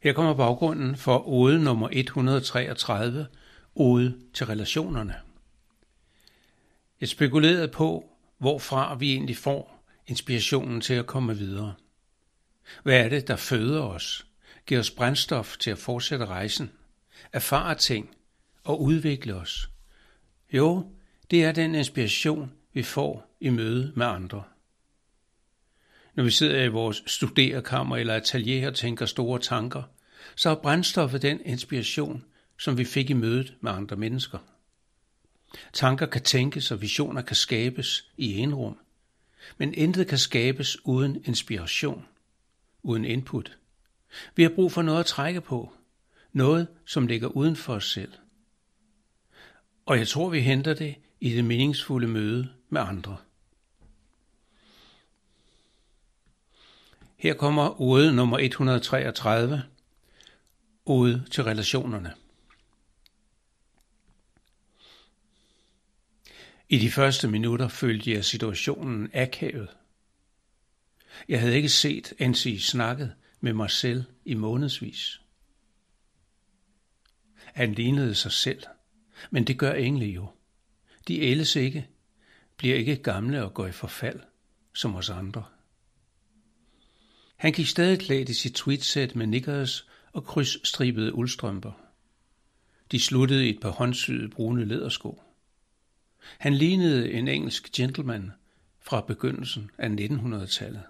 Her kommer baggrunden for ode nummer 133, ode til relationerne. Jeg spekulerede på, hvorfra vi egentlig får inspirationen til at komme videre. Hvad er det, der føder os, giver os brændstof til at fortsætte rejsen, erfare ting og udvikle os? Jo, det er den inspiration, vi får i møde med andre. Når vi sidder i vores studerekammer eller atelier og tænker store tanker, så er brændstoffet den inspiration, som vi fik i mødet med andre mennesker. Tanker kan tænkes, og visioner kan skabes i enrum, men intet kan skabes uden inspiration, uden input. Vi har brug for noget at trække på, noget, som ligger uden for os selv. Og jeg tror, vi henter det i det meningsfulde møde med andre. Her kommer ode nummer 133, ode til relationerne. I de første minutter følte jeg situationen akavet. Jeg havde ikke set Ansi snakket med mig selv i månedsvis. Han lignede sig selv, men det gør engle jo. De ældes ikke, bliver ikke gamle og går i forfald, som os andre. Han gik stadig klædt i sit tweetsæt med nikkers og krydsstribede uldstrømper. De sluttede i et par håndsyede brune lædersko. Han lignede en engelsk gentleman fra begyndelsen af 1900-tallet.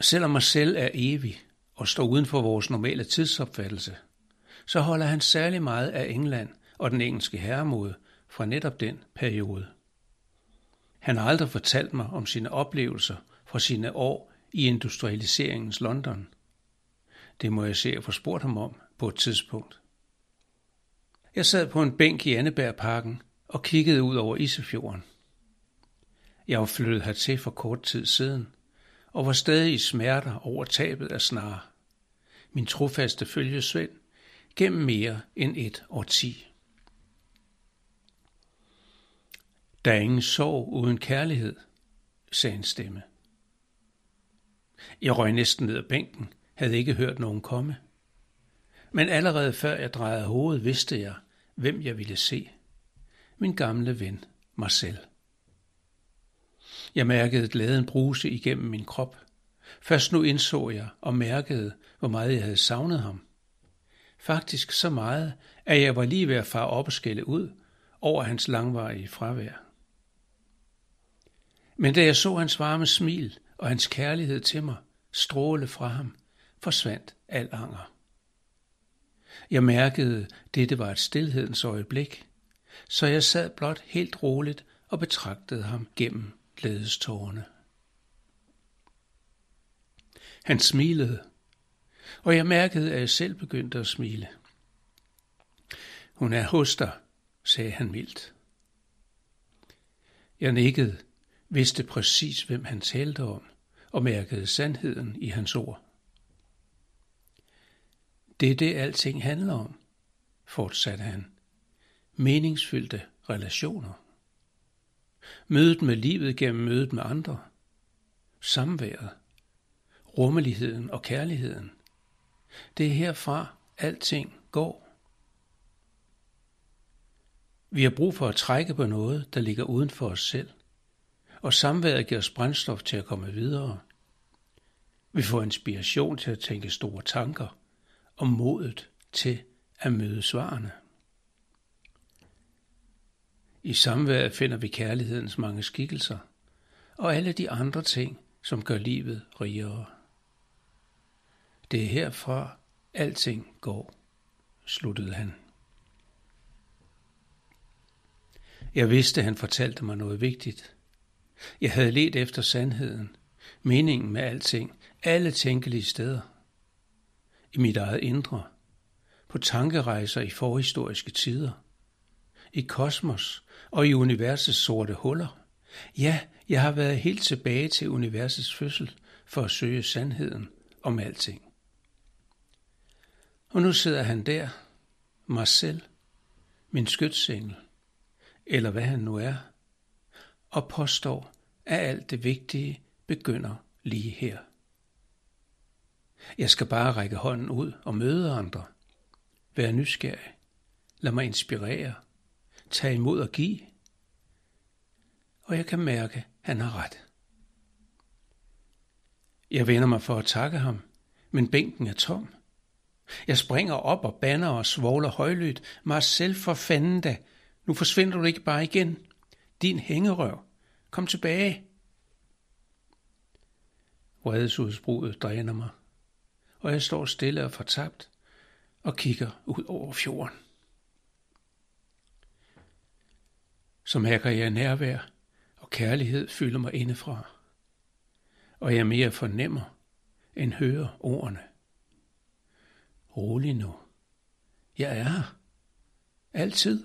Selvom Marcel er evig og står uden for vores normale tidsopfattelse, så holder han særlig meget af England og den engelske herremode fra netop den periode. Han har aldrig fortalt mig om sine oplevelser fra sine år i industrialiseringens London. Det må jeg se at få spurgt ham om på et tidspunkt. Jeg sad på en bænk i Annebergparken og kiggede ud over Isefjorden. Jeg var flyttet hertil for kort tid siden, og var stadig i smerter over tabet af snare. Min trofaste følgesvend gennem mere end et årti. Der er ingen sorg uden kærlighed, sagde en stemme. Jeg røg næsten ned ad bænken, havde ikke hørt nogen komme. Men allerede før jeg drejede hovedet, vidste jeg, hvem jeg ville se. Min gamle ven, Marcel. Jeg mærkede glæden bruse igennem min krop. Først nu indså jeg og mærkede, hvor meget jeg havde savnet ham. Faktisk så meget, at jeg var lige ved at fare op og skælde ud over hans langvarige fravær. Men da jeg så hans varme smil og hans kærlighed til mig stråle fra ham, forsvandt al anger. Jeg mærkede, dette var et stillhedens øjeblik, så jeg sad blot helt roligt og betragtede ham gennem glædestårerne. Han smilede, og jeg mærkede, at jeg selv begyndte at smile. Hun er hos dig, sagde han mildt. Jeg nikkede, vidste præcis, hvem han talte om, og mærkede sandheden i hans ord. Det er det, alting handler om, fortsatte han. Meningsfyldte relationer. Mødet med livet gennem mødet med andre. Samværet. Rummeligheden og kærligheden. Det er herfra, alting går. Vi har brug for at trække på noget, der ligger uden for os selv, og samværet giver os brændstof til at komme videre. Vi får inspiration til at tænke store tanker, og modet til at møde svarene. I samværet finder vi kærlighedens mange skikkelser, og alle de andre ting, som gør livet rigere. Det er herfra, alting går, sluttede han. Jeg vidste, han fortalte mig noget vigtigt. Jeg havde let efter sandheden, meningen med alting, alle tænkelige steder. I mit eget indre, på tankerejser i forhistoriske tider, i kosmos og i universets sorte huller. Ja, jeg har været helt tilbage til universets fødsel for at søge sandheden om alting. Og nu sidder han der, Marcel, min skytsengel, eller hvad han nu er, og påstår, at alt det vigtige begynder lige her. Jeg skal bare række hånden ud og møde andre. Vær nysgerrig. Lad mig inspirere. Tag imod og give. Og jeg kan mærke, at han har ret. Jeg vender mig for at takke ham, men bænken er tom. Jeg springer op og banner og svogler højlydt. Marcel for fanden da. Nu forsvinder du ikke bare igen. Din hængerøv. Kom tilbage. Vredesudbruddet dræner mig, og jeg står stille og fortabt og kigger ud over fjorden. Som mærker jeg nærvær, og kærlighed fylder mig indefra. Og jeg mere fornemmer end hører ordene. Rolig nu. Jeg er her. Altid.